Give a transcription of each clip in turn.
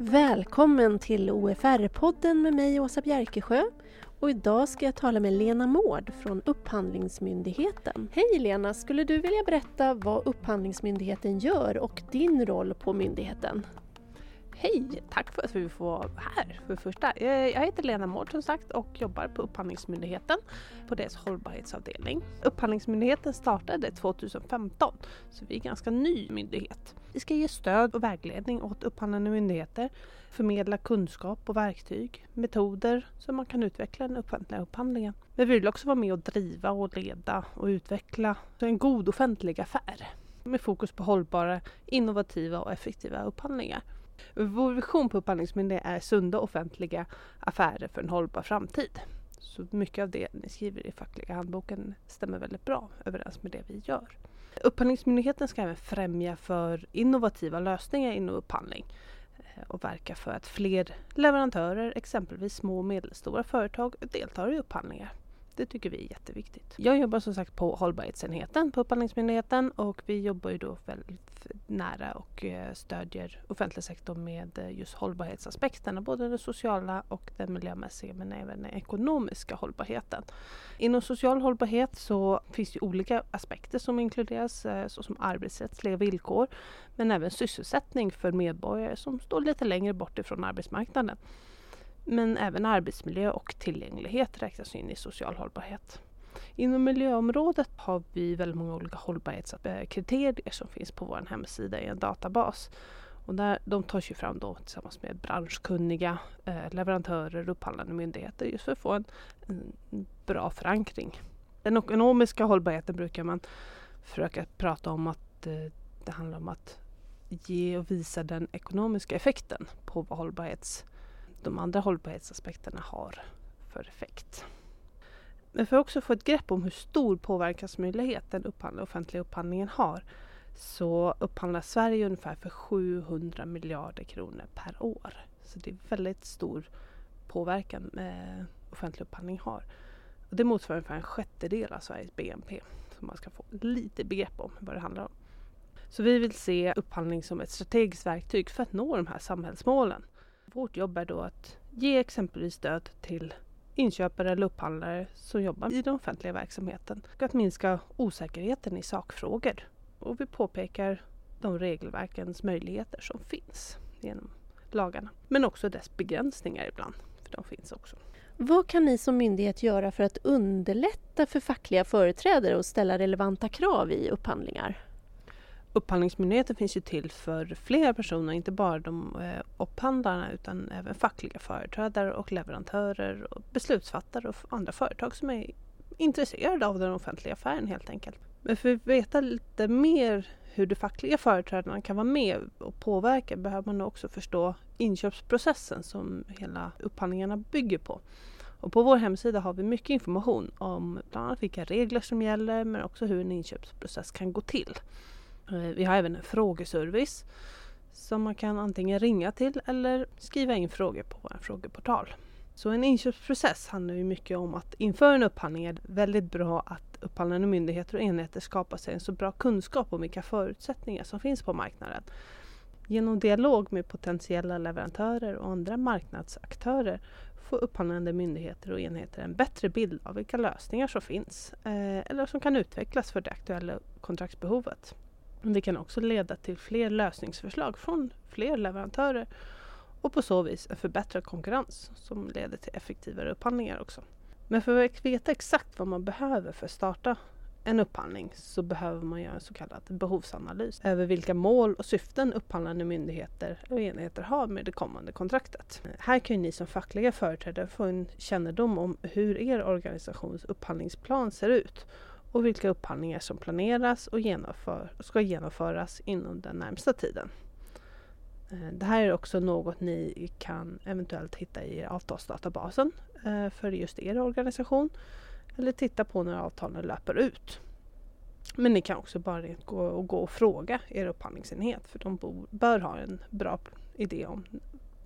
Välkommen till OFR-podden med mig Åsa Bjerkesjö. Och idag ska jag tala med Lena Mård från Upphandlingsmyndigheten. Hej Lena! Skulle du vilja berätta vad Upphandlingsmyndigheten gör och din roll på myndigheten? Hej! Tack för att vi får vara här för det första. Eh, jag heter Lena Mård som sagt och jobbar på Upphandlingsmyndigheten på deras hållbarhetsavdelning. Upphandlingsmyndigheten startade 2015 så vi är en ganska ny myndighet. Vi ska ge stöd och vägledning åt upphandlande myndigheter, förmedla kunskap och verktyg, metoder så man kan utveckla den offentliga upphandlingen. Men vi vill också vara med och driva och leda och utveckla en god offentlig affär med fokus på hållbara, innovativa och effektiva upphandlingar. Vår vision på Upphandlingsmyndigheten är sunda offentliga affärer för en hållbar framtid. Så mycket av det ni skriver i fackliga handboken stämmer väldigt bra överens med det vi gör. Upphandlingsmyndigheten ska även främja för innovativa lösningar inom upphandling eh, och verka för att fler leverantörer, exempelvis små och medelstora företag, deltar i upphandlingar. Det tycker vi är jätteviktigt. Jag jobbar som sagt på hållbarhetsenheten på Upphandlingsmyndigheten och vi jobbar ju då väldigt nära och eh, stödjer offentlig sektor med eh, just hållbarhetsaspekterna, både den sociala och den miljömässiga men även den ekonomiska hållbarheten. Inom social hållbarhet så finns det olika aspekter som inkluderas eh, såsom arbetsrättsliga villkor men även sysselsättning för medborgare som står lite längre bort ifrån arbetsmarknaden. Men även arbetsmiljö och tillgänglighet räknas in i social hållbarhet. Inom miljöområdet har vi väldigt många olika hållbarhetskriterier eh, som finns på vår hemsida i en databas. Och där, de tas ju fram då tillsammans med branschkunniga eh, leverantörer och upphandlande myndigheter just för att få en, en, bra förankring. Den ekonomiska hållbarheten brukar man försöka prata om att eh, det handlar om att ge och visa den ekonomiska effekten på vad hållbarhets de andra hållbarhetsaspekterna har för effekt. Men för att också få ett grepp om hur stor påverkansmöjlighet den upphandling, offentliga upphandlingen har så upphandlar Sverige ungefär för 700 miljarder kronor per år. Så det är väldigt stor påverkan eh, offentlig upphandling har. Och det motsvarar ungefär en sjättedel av Sveriges BNP. Så man ska få lite begrepp om vad det handlar om. Så vi vill se upphandling som ett strategiskt verktyg för att nå de här samhällsmålen. Vårt jobb är då att ge exempelvis stöd till inköpare eller upphandlare som jobbar i den offentliga verksamheten och att minska osäkerheten i sakfrågor. Och vi påpekar de regelverkens möjligheter som finns genom lagarna. Men också dess begränsningar ibland, för de finns också. Vad kan ni som myndighet göra för att underlätta för fackliga företrädare att ställa relevanta krav i upphandlingar? Upphandlingsmyndigheten finns ju till för fler personer, inte bara de eh, upphandlarna utan även fackliga företrädare och leverantörer och beslutsfattare och andra företag som är intresserade av den offentliga affären helt enkelt. Men för att veta lite mer hur de fackliga företrädarna kan vara med och påverka behöver man också förstå inköpsprocessen som hela upphandlingarna bygger på. Och på vår hemsida har vi mycket information om bland annat vilka regler som gäller men också hur en inköpsprocess kan gå till. Eh, vi har även en frågeservice som man kan antingen ringa till eller skriva in frågor på vår frågeportal. Så en inköpsprocess handlar ju mycket om att inför en upphandling är det väldigt bra att upphandlande myndigheter och enheter skapar sig en så bra kunskap om vilka förutsättningar som finns på marknaden. Genom dialog med potentiella leverantörer och andra marknadsaktörer får upphandlande myndigheter och enheter en bättre bild av vilka lösningar som finns eh, eller som kan utvecklas för det aktuella kontraktsbehovet. Det kan också leda till fler lösningsförslag från fler leverantörer och på så vis en förbättrad konkurrens som leder till effektivare upphandlingar också. Men för att veta exakt vad man behöver för att starta en upphandling så behöver man göra en så kallad behovsanalys över vilka mål och syften upphandlande myndigheter och enheter har med det kommande kontraktet. Här kan ni som fackliga företrädare få en kännedom om hur er organisations upphandlingsplan ser ut och vilka upphandlingar som planeras och genomför, ska genomföras inom den närmsta tiden. Eh, det här är också något ni kan eventuellt hitta i avtalsdatabasen eh, för just er organisation eller titta på när avtalen löper ut. Men ni kan också bara gå och, gå och fråga er upphandlingsenhet för de bör ha en bra idé om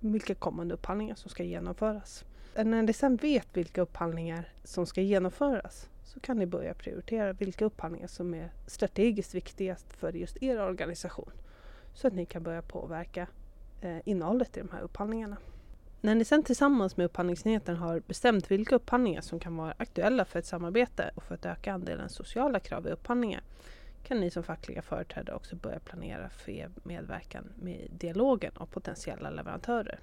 vilka kommande upphandlingar som ska genomföras. När ni sen vet vilka upphandlingar som ska genomföras så kan ni börja prioritera vilka upphandlingar som är strategiskt viktigast för just er organisation. Så att ni kan börja påverka eh, innehållet i de här upphandlingarna. När ni sen tillsammans med upphandlingsenheten har bestämt vilka upphandlingar som kan vara aktuella för ett samarbete och för att öka andelen sociala krav i upphandlingar kan ni som fackliga företrädare också börja planera för er medverkan med dialogen av potentiella leverantörer.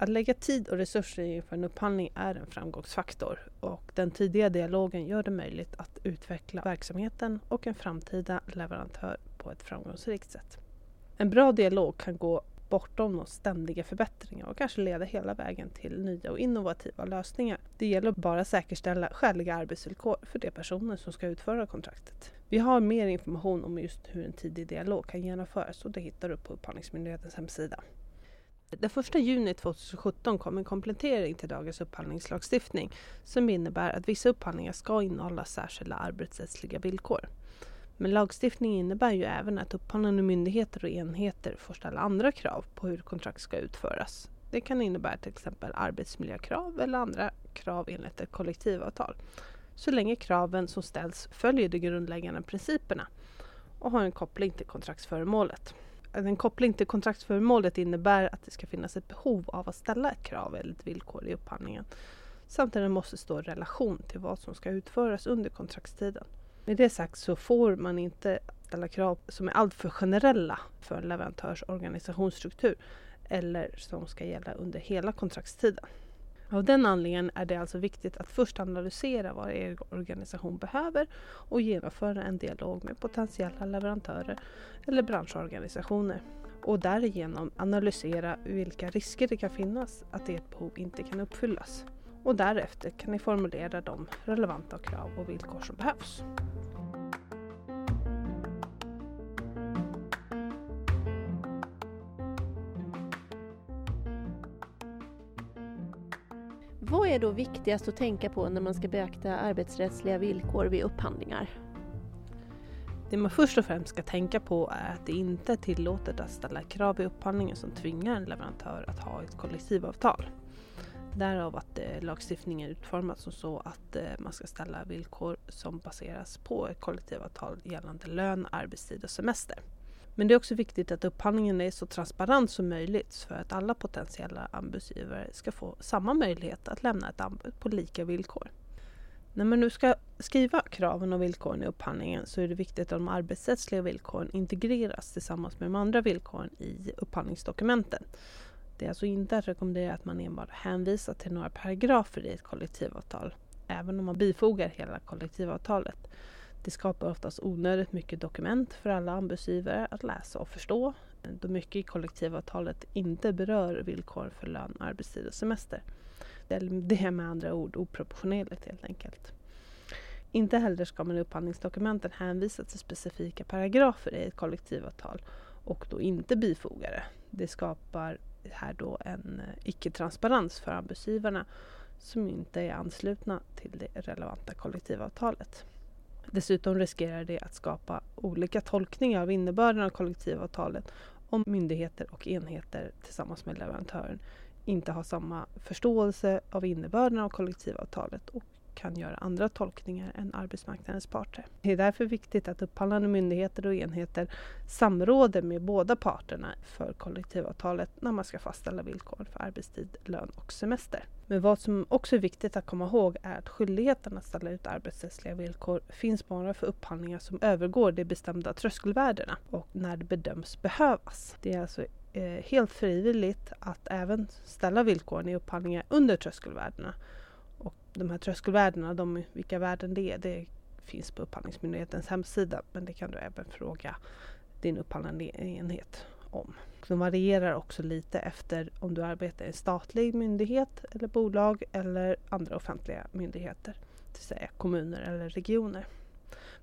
Att lägga tid och resurser inför en upphandling är en framgångsfaktor och den tidiga dialogen gör det möjligt att utveckla verksamheten och en framtida leverantör på ett framgångsrikt sätt. En bra dialog kan gå bortom de ständiga förbättringar och kanske leda hela vägen till nya och innovativa lösningar. Det gäller att bara säkerställa skäliga arbetsvillkor för de personer som ska utföra kontraktet. Vi har mer information om just hur en tidig dialog kan genomföras och det hittar du på Upphandlingsmyndighetens hemsida. Den 1 juni 2017 kom en komplettering till dagens upphandlingslagstiftning som innebär att vissa upphandlingar ska innehålla särskilda arbetsrättsliga villkor. Men lagstiftningen innebär ju även att upphandlande myndigheter och enheter får ställa andra krav på hur kontrakt ska utföras. Det kan innebära till exempel arbetsmiljökrav eller andra krav enligt ett kollektivavtal. Så länge kraven som ställs följer de grundläggande principerna och har en koppling till kontraktsföremålet. En koppling till kontraktsföremålet innebär att det ska finnas ett behov av att ställa ett krav eller ett villkor i upphandlingen samt att det måste stå i relation till vad som ska utföras under kontraktstiden. Med det sagt så får man inte ställa krav som är alltför generella för en leverantörs organisationsstruktur eller som ska gälla under hela kontraktstiden. Av den anledningen är det alltså viktigt att först analysera vad er organisation behöver och genomföra en dialog med potentiella leverantörer eller branschorganisationer och därigenom analysera vilka risker det kan finnas att ert behov inte kan uppfyllas. Och därefter kan ni formulera de relevanta krav och villkor som behövs. Är då viktigast att tänka på när man ska beakta arbetsrättsliga villkor vid upphandlingar? Det man först och främst ska tänka på är att det inte är tillåtet att ställa krav i upphandlingen som tvingar en leverantör att ha ett kollektivavtal. Därav att eh, lagstiftningen är utformad som så att eh, man ska ställa villkor som baseras på ett kollektivavtal gällande lön, arbetstid och semester. Men det är också viktigt att upphandlingen är så transparent som möjligt för att alla potentiella anbudsgivare ska få samma möjlighet att lämna ett anbud på lika villkor. När man nu ska skriva kraven och villkoren i upphandlingen så är det viktigt att de arbetsrättsliga villkoren integreras tillsammans med de andra villkoren i upphandlingsdokumenten. Det är alltså inte att rekommendera att man enbart hänvisar till några paragrafer i ett kollektivavtal, även om man bifogar hela kollektivavtalet. Det skapar oftast onödigt mycket dokument för alla anbudsgivare att läsa och förstå då mycket i kollektivavtalet inte berör villkor för lön, arbetstid och semester. Det är med andra ord oproportionerligt helt enkelt. Inte heller ska man i upphandlingsdokumenten hänvisa till specifika paragrafer i ett kollektivavtal och då inte bifoga det. Det skapar här då en eh, icke-transparens för anbudsgivarna som inte är anslutna till det relevanta kollektivavtalet. Dessutom riskerar det att skapa olika tolkningar av innebörden av kollektivavtalet om myndigheter och enheter tillsammans med leverantören inte har samma förståelse av innebörden av kollektivavtalet och kan göra andra tolkningar än arbetsmarknadens parter. Det är därför viktigt att upphandlande myndigheter och enheter samråder med båda parterna för kollektivavtalet när man ska fastställa villkor för arbetstid, lön och semester. Men vad som också är viktigt att komma ihåg är att skyldigheten att ställa ut arbetsrättsliga villkor finns bara för upphandlingar som övergår de bestämda tröskelvärdena och när det bedöms behövas. Det är alltså eh, helt frivilligt att även ställa villkoren i upphandlingar under tröskelvärdena de här tröskelvärdena, de, vilka värden det är, det finns på Upphandlingsmyndighetens hemsida. Men det kan du även fråga din upphandlande enhet om. De varierar också lite efter om du arbetar i en statlig myndighet eller bolag eller andra offentliga myndigheter. Det vill säga kommuner eller regioner.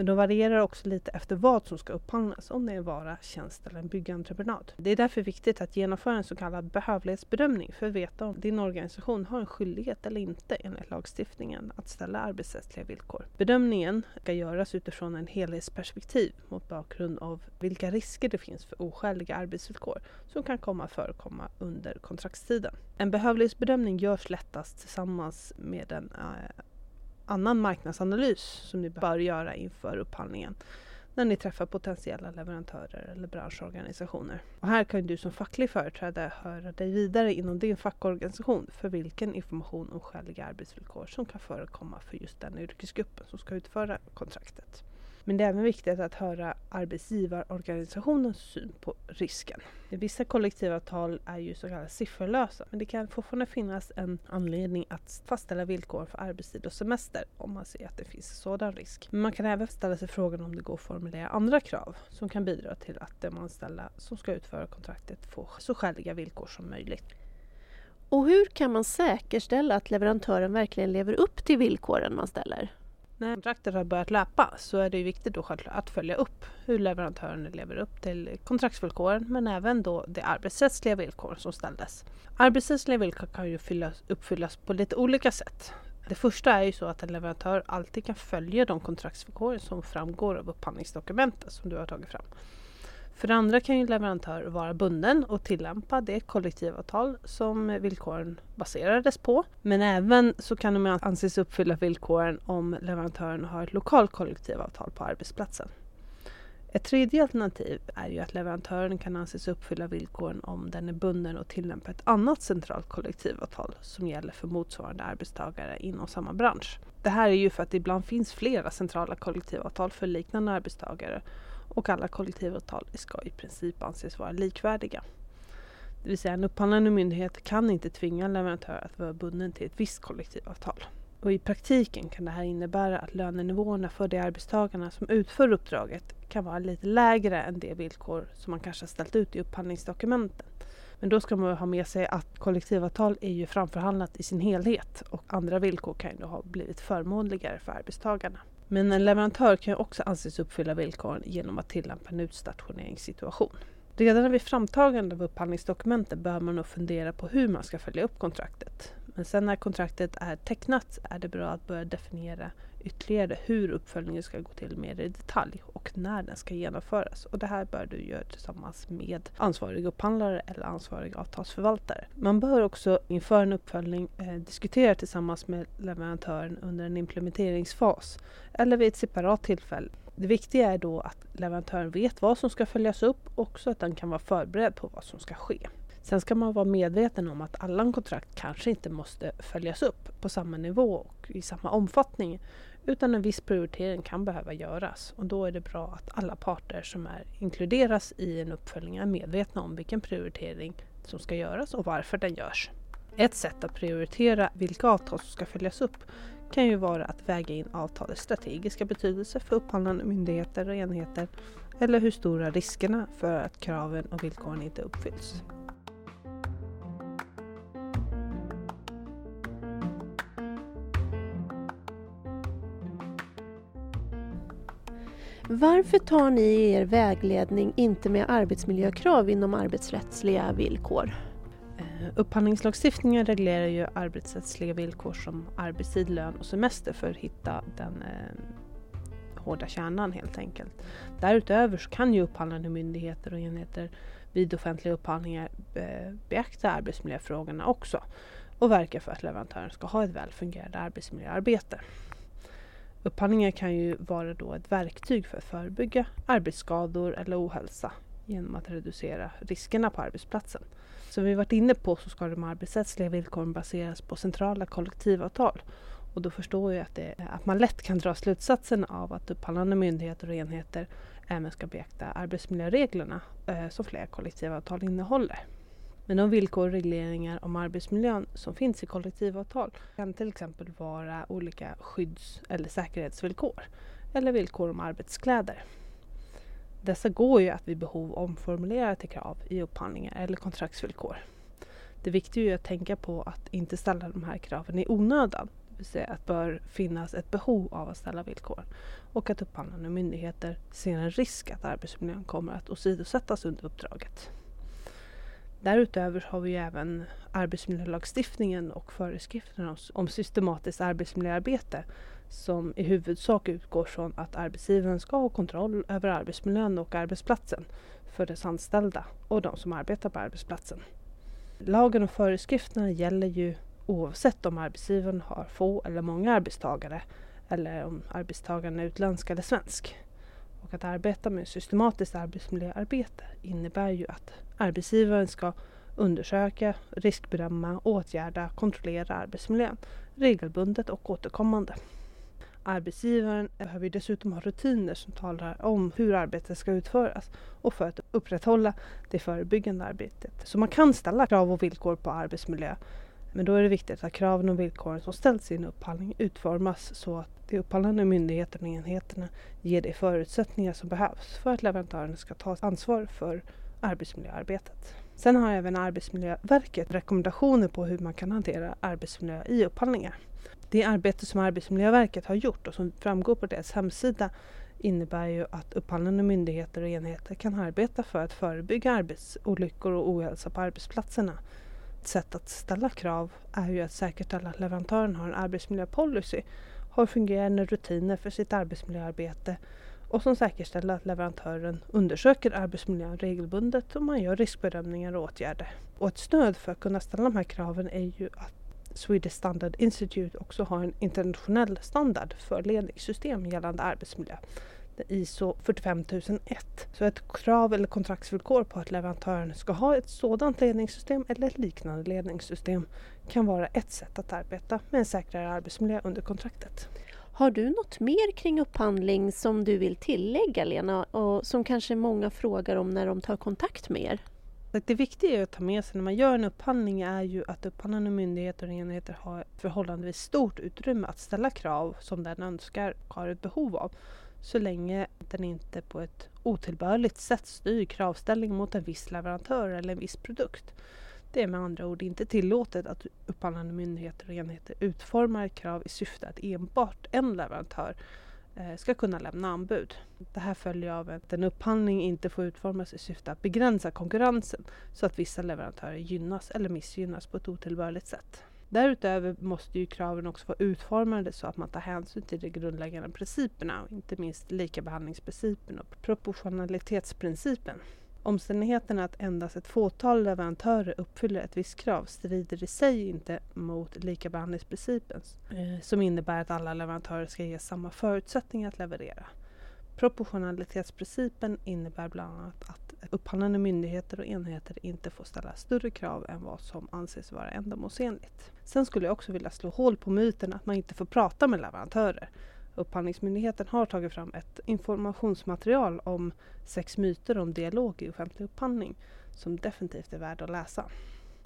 Men de varierar också lite efter vad som ska upphandlas, om det är en vara, tjänst eller en byggentreprenad. Det är därför viktigt att genomföra en så kallad behövlighetsbedömning för att veta om din organisation har en skyldighet eller inte enligt lagstiftningen att ställa arbetsrättsliga villkor. Bedömningen ska göras utifrån en helhetsperspektiv mot bakgrund av vilka risker det finns för oskäliga arbetsvillkor som kan komma att förekomma under kontraktstiden. En behövlighetsbedömning görs lättast tillsammans med en eh, annan marknadsanalys som ni bör göra inför upphandlingen. när ni träffar potentiella leverantörer eller branschorganisationer. Och här kan du som facklig företrädare höra dig vidare inom din fackorganisation för vilken information om skäliga arbetsvillkor som kan förekomma för just den yrkesgruppen som ska utföra kontraktet. Men det är även viktigt att höra arbetsgivarorganisationens syn på risken. Vissa kollektivavtal är ju så kallade sifferlösa men det kan fortfarande finnas en anledning att fastställa villkor för arbetstid och semester om man ser att det finns en sådan risk. Men man kan även ställa sig frågan om det går att formulera andra krav som kan bidra till att de anställda som ska utföra kontraktet får så skäliga villkor som möjligt. Och hur kan man säkerställa att leverantören verkligen lever upp till villkoren man ställer? När kontraktet har börjat löpa så är det viktigt då att följa upp hur leverantören lever upp till kontraktsvillkoren men även då de arbetsrättsliga villkor som ställdes. Arbetsrättsliga villkor kan ju uppfyllas på lite olika sätt. Det första är ju så att en leverantör alltid kan följa de kontraktsvillkor som framgår av upphandlingsdokumentet som du har tagit fram. För det andra kan ju leverantör vara bunden och tillämpa det kollektivavtal som villkoren baserades på. Men även så kan de anses uppfylla villkoren om leverantören har ett lokalt kollektivavtal på arbetsplatsen. Ett tredje alternativ är ju att leverantören kan anses uppfylla villkoren om den är bunden och tillämpar ett annat centralt kollektivavtal som gäller för motsvarande arbetstagare inom samma bransch. Det här är ju för att det ibland finns flera centrala kollektivavtal för liknande arbetstagare och alla kollektivavtal ska i princip anses vara likvärdiga. Det vill säga en upphandlande myndighet kan inte tvinga en leverantör att vara bunden till ett visst kollektivavtal. Och I praktiken kan det här innebära att lönenivåerna för de arbetstagarna som utför uppdraget kan vara lite lägre än de villkor som man kanske har ställt ut i upphandlingsdokumenten. Men då ska man ha med sig att kollektivavtal är ju framförhandlat i sin helhet och andra villkor kan ju då ha blivit förmånligare för arbetstagarna. Men en leverantör kan också anses uppfylla villkoren genom att tillämpa en utstationeringssituation. Redan vid framtagande av upphandlingsdokumenten bör man nog fundera på hur man ska följa upp kontraktet. Men sen när kontraktet är tecknat är det bra att börja definiera ytterligare hur uppföljningen ska gå till mer i detalj och när den ska genomföras. Och det här bör du göra tillsammans med ansvarig upphandlare eller ansvarig avtalsförvaltare. Man bör också inför en uppföljning eh, diskutera tillsammans med leverantören under en implementeringsfas eller vid ett separat tillfälle. Det viktiga är då att leverantören vet vad som ska följas upp och så att den kan vara förberedd på vad som ska ske. Sen ska man vara medveten om att alla kontrakt kanske inte måste följas upp på samma nivå och i samma omfattning utan en viss prioritering kan behöva göras och då är det bra att alla parter som är inkluderas i en uppföljning är medvetna om vilken prioritering som ska göras och varför den görs. Ett sätt att prioritera vilka avtal som ska följas upp kan ju vara att väga in avtalets strategiska betydelse för upphandlande myndigheter och enheter eller hur stora riskerna för att kraven och villkoren inte uppfylls. Varför tar ni i er vägledning inte med arbetsmiljökrav inom arbetsrättsliga villkor? Eh, upphandlingslagstiftningen reglerar ju arbetsrättsliga villkor som arbetstid, lön och semester för att hitta den eh, hårda kärnan helt enkelt. Därutöver så kan ju upphandlande myndigheter och enheter vid offentliga upphandlingar eh, beakta arbetsmiljöfrågorna också och verka för att leverantören ska ha ett väl fungerande arbetsmiljöarbete. Upphandlingar kan ju vara då ett verktyg för att förebygga arbetsskador eller ohälsa genom att reducera riskerna på arbetsplatsen. Som vi varit inne på så ska de arbetsrättsliga villkoren baseras på centrala kollektivavtal. Och då förstår jag att, det, att man lätt kan dra slutsatsen av att upphandlande myndigheter och enheter även ska beakta arbetsmiljöreglerna eh, som flera kollektivavtal innehåller. Men de villkor och regleringar om arbetsmiljön som finns i kollektivavtal kan till exempel vara olika skydds eller säkerhetsvillkor eller villkor om arbetskläder. Dessa går ju att vid behov omformulera till krav i upphandlingar eller kontraktsvillkor. Det viktiga är att tänka på att inte ställa de här kraven i onödan. Det vill säga att det bör finnas ett behov av att ställa villkor och att upphandlande myndigheter ser en risk att arbetsmiljön kommer att åsidosättas under uppdraget. Därutöver har vi ju även arbetsmiljölagstiftningen och föreskrifterna om systematiskt arbetsmiljöarbete som i huvudsak utgår från att arbetsgivaren ska ha kontroll över arbetsmiljön och arbetsplatsen för dess anställda och de som arbetar på arbetsplatsen. Lagen och föreskrifterna gäller ju oavsett om arbetsgivaren har få eller många arbetstagare eller om arbetstagaren är utländsk eller svensk. Och att arbeta med systematiskt arbetsmiljöarbete innebär ju att arbetsgivaren ska undersöka, riskbedöma, åtgärda, kontrollera arbetsmiljön regelbundet och återkommande. Arbetsgivaren behöver dessutom ha rutiner som talar om hur arbetet ska utföras och för att upprätthålla det förebyggande arbetet. Så man kan ställa krav och villkor på arbetsmiljö men då är det viktigt att kraven och villkoren som ställs i en upphandling utformas så att de upphandlande myndigheterna och enheterna ger de förutsättningar som behövs för att leverantören ska ta ansvar för arbetsmiljöarbetet. Sen har även Arbetsmiljöverket rekommendationer på hur man kan hantera arbetsmiljö i upphandlingar. Det arbete som Arbetsmiljöverket har gjort och som framgår på deras hemsida innebär ju att upphandlande myndigheter och enheter kan arbeta för att förebygga arbetsolyckor och ohälsa på arbetsplatserna. Ett sätt att ställa krav är ju att säkerställa att leverantören har en arbetsmiljöpolicy, har fungerande rutiner för sitt arbetsmiljöarbete och som säkerställer att leverantören undersöker arbetsmiljön regelbundet och man gör riskbedömningar och åtgärder. Och ett stöd för att kunna ställa de här kraven är ju att Swedish Standard Institute också har en internationell standard för ledningssystem gällande arbetsmiljö. ISO 45001. Så ett krav eller kontraktsvillkor på att leverantören ska ha ett sådant ledningssystem eller ett liknande ledningssystem kan vara ett sätt att arbeta med en säkrare arbetsmiljö under kontraktet. Har du något mer kring upphandling som du vill tillägga Lena och som kanske många frågar om när de tar kontakt med er? Det viktiga att ta med sig när man gör en upphandling är ju att upphandlande myndigheter och enheter har förhållandevis stort utrymme att ställa krav som den önskar och har ett behov av. Så länge den inte på ett otillbörligt sätt styr kravställning mot en viss leverantör eller en viss produkt. Det är med andra ord inte tillåtet att upphandlande myndigheter och enheter utformar krav i syfte att enbart en leverantör eh, ska kunna lämna anbud. Det här följer av att en upphandling inte får utformas i syfte att begränsa konkurrensen så att vissa leverantörer gynnas eller missgynnas på ett otillbörligt sätt. Därutöver måste ju kraven också vara utformade så att man tar hänsyn till de grundläggande principerna, inte minst likabehandlingsprincipen och proportionalitetsprincipen. Omständigheten att endast ett fåtal leverantörer uppfyller ett visst krav strider i sig inte mot likabehandlingsprincipen eh, som innebär att alla leverantörer ska ges samma förutsättningar att leverera. Proportionalitetsprincipen innebär bland annat att upphandlande myndigheter och enheter inte får ställa större krav än vad som anses vara ändamålsenligt. Sen skulle jag också vilja slå hål på myten att man inte får prata med leverantörer. Upphandlingsmyndigheten har tagit fram ett informationsmaterial om sex myter om dialog i offentlig upphandling som definitivt är värd att läsa.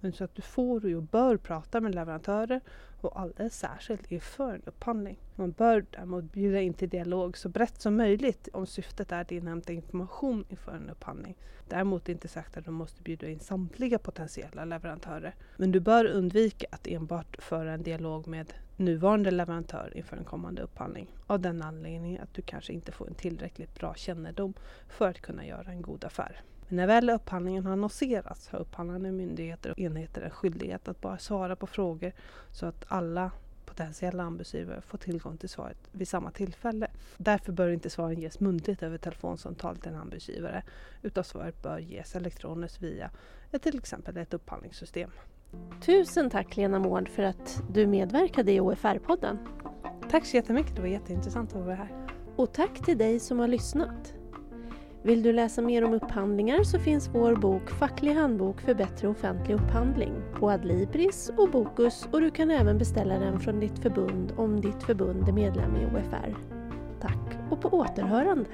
Men så att du får och bör prata med leverantörer och alldeles särskilt inför en upphandling. Man bör däremot bjuda in till dialog så brett som möjligt om syftet är att inhämta information inför en upphandling. Däremot är inte sagt att du måste bjuda in samtliga potentiella leverantörer. Men du bör undvika att enbart föra en dialog med nuvarande leverantör inför en kommande upphandling av den anledningen att du kanske inte får en tillräckligt bra kännedom för att kunna göra en god affär. Men när väl upphandlingen har annonserats har upphandlande myndigheter och enheter en skyldighet att bara svara på frågor så att alla potentiella anbudsgivare får tillgång till svaret vid samma tillfälle. Därför bör inte svaren ges muntligt över telefonsamtal till en anbudsgivare utan svaret bör ges elektroniskt via till exempel ett upphandlingssystem. Tusen tack Lena Mård för att du medverkade i OFR-podden. Tack så jättemycket, det var jätteintressant att vara här. Och tack till dig som har lyssnat. Vill du läsa mer om upphandlingar så finns vår bok Facklig handbok för bättre offentlig upphandling på Adlibris och Bokus och du kan även beställa den från ditt förbund om ditt förbund är medlem i OFR. Tack och på återhörande!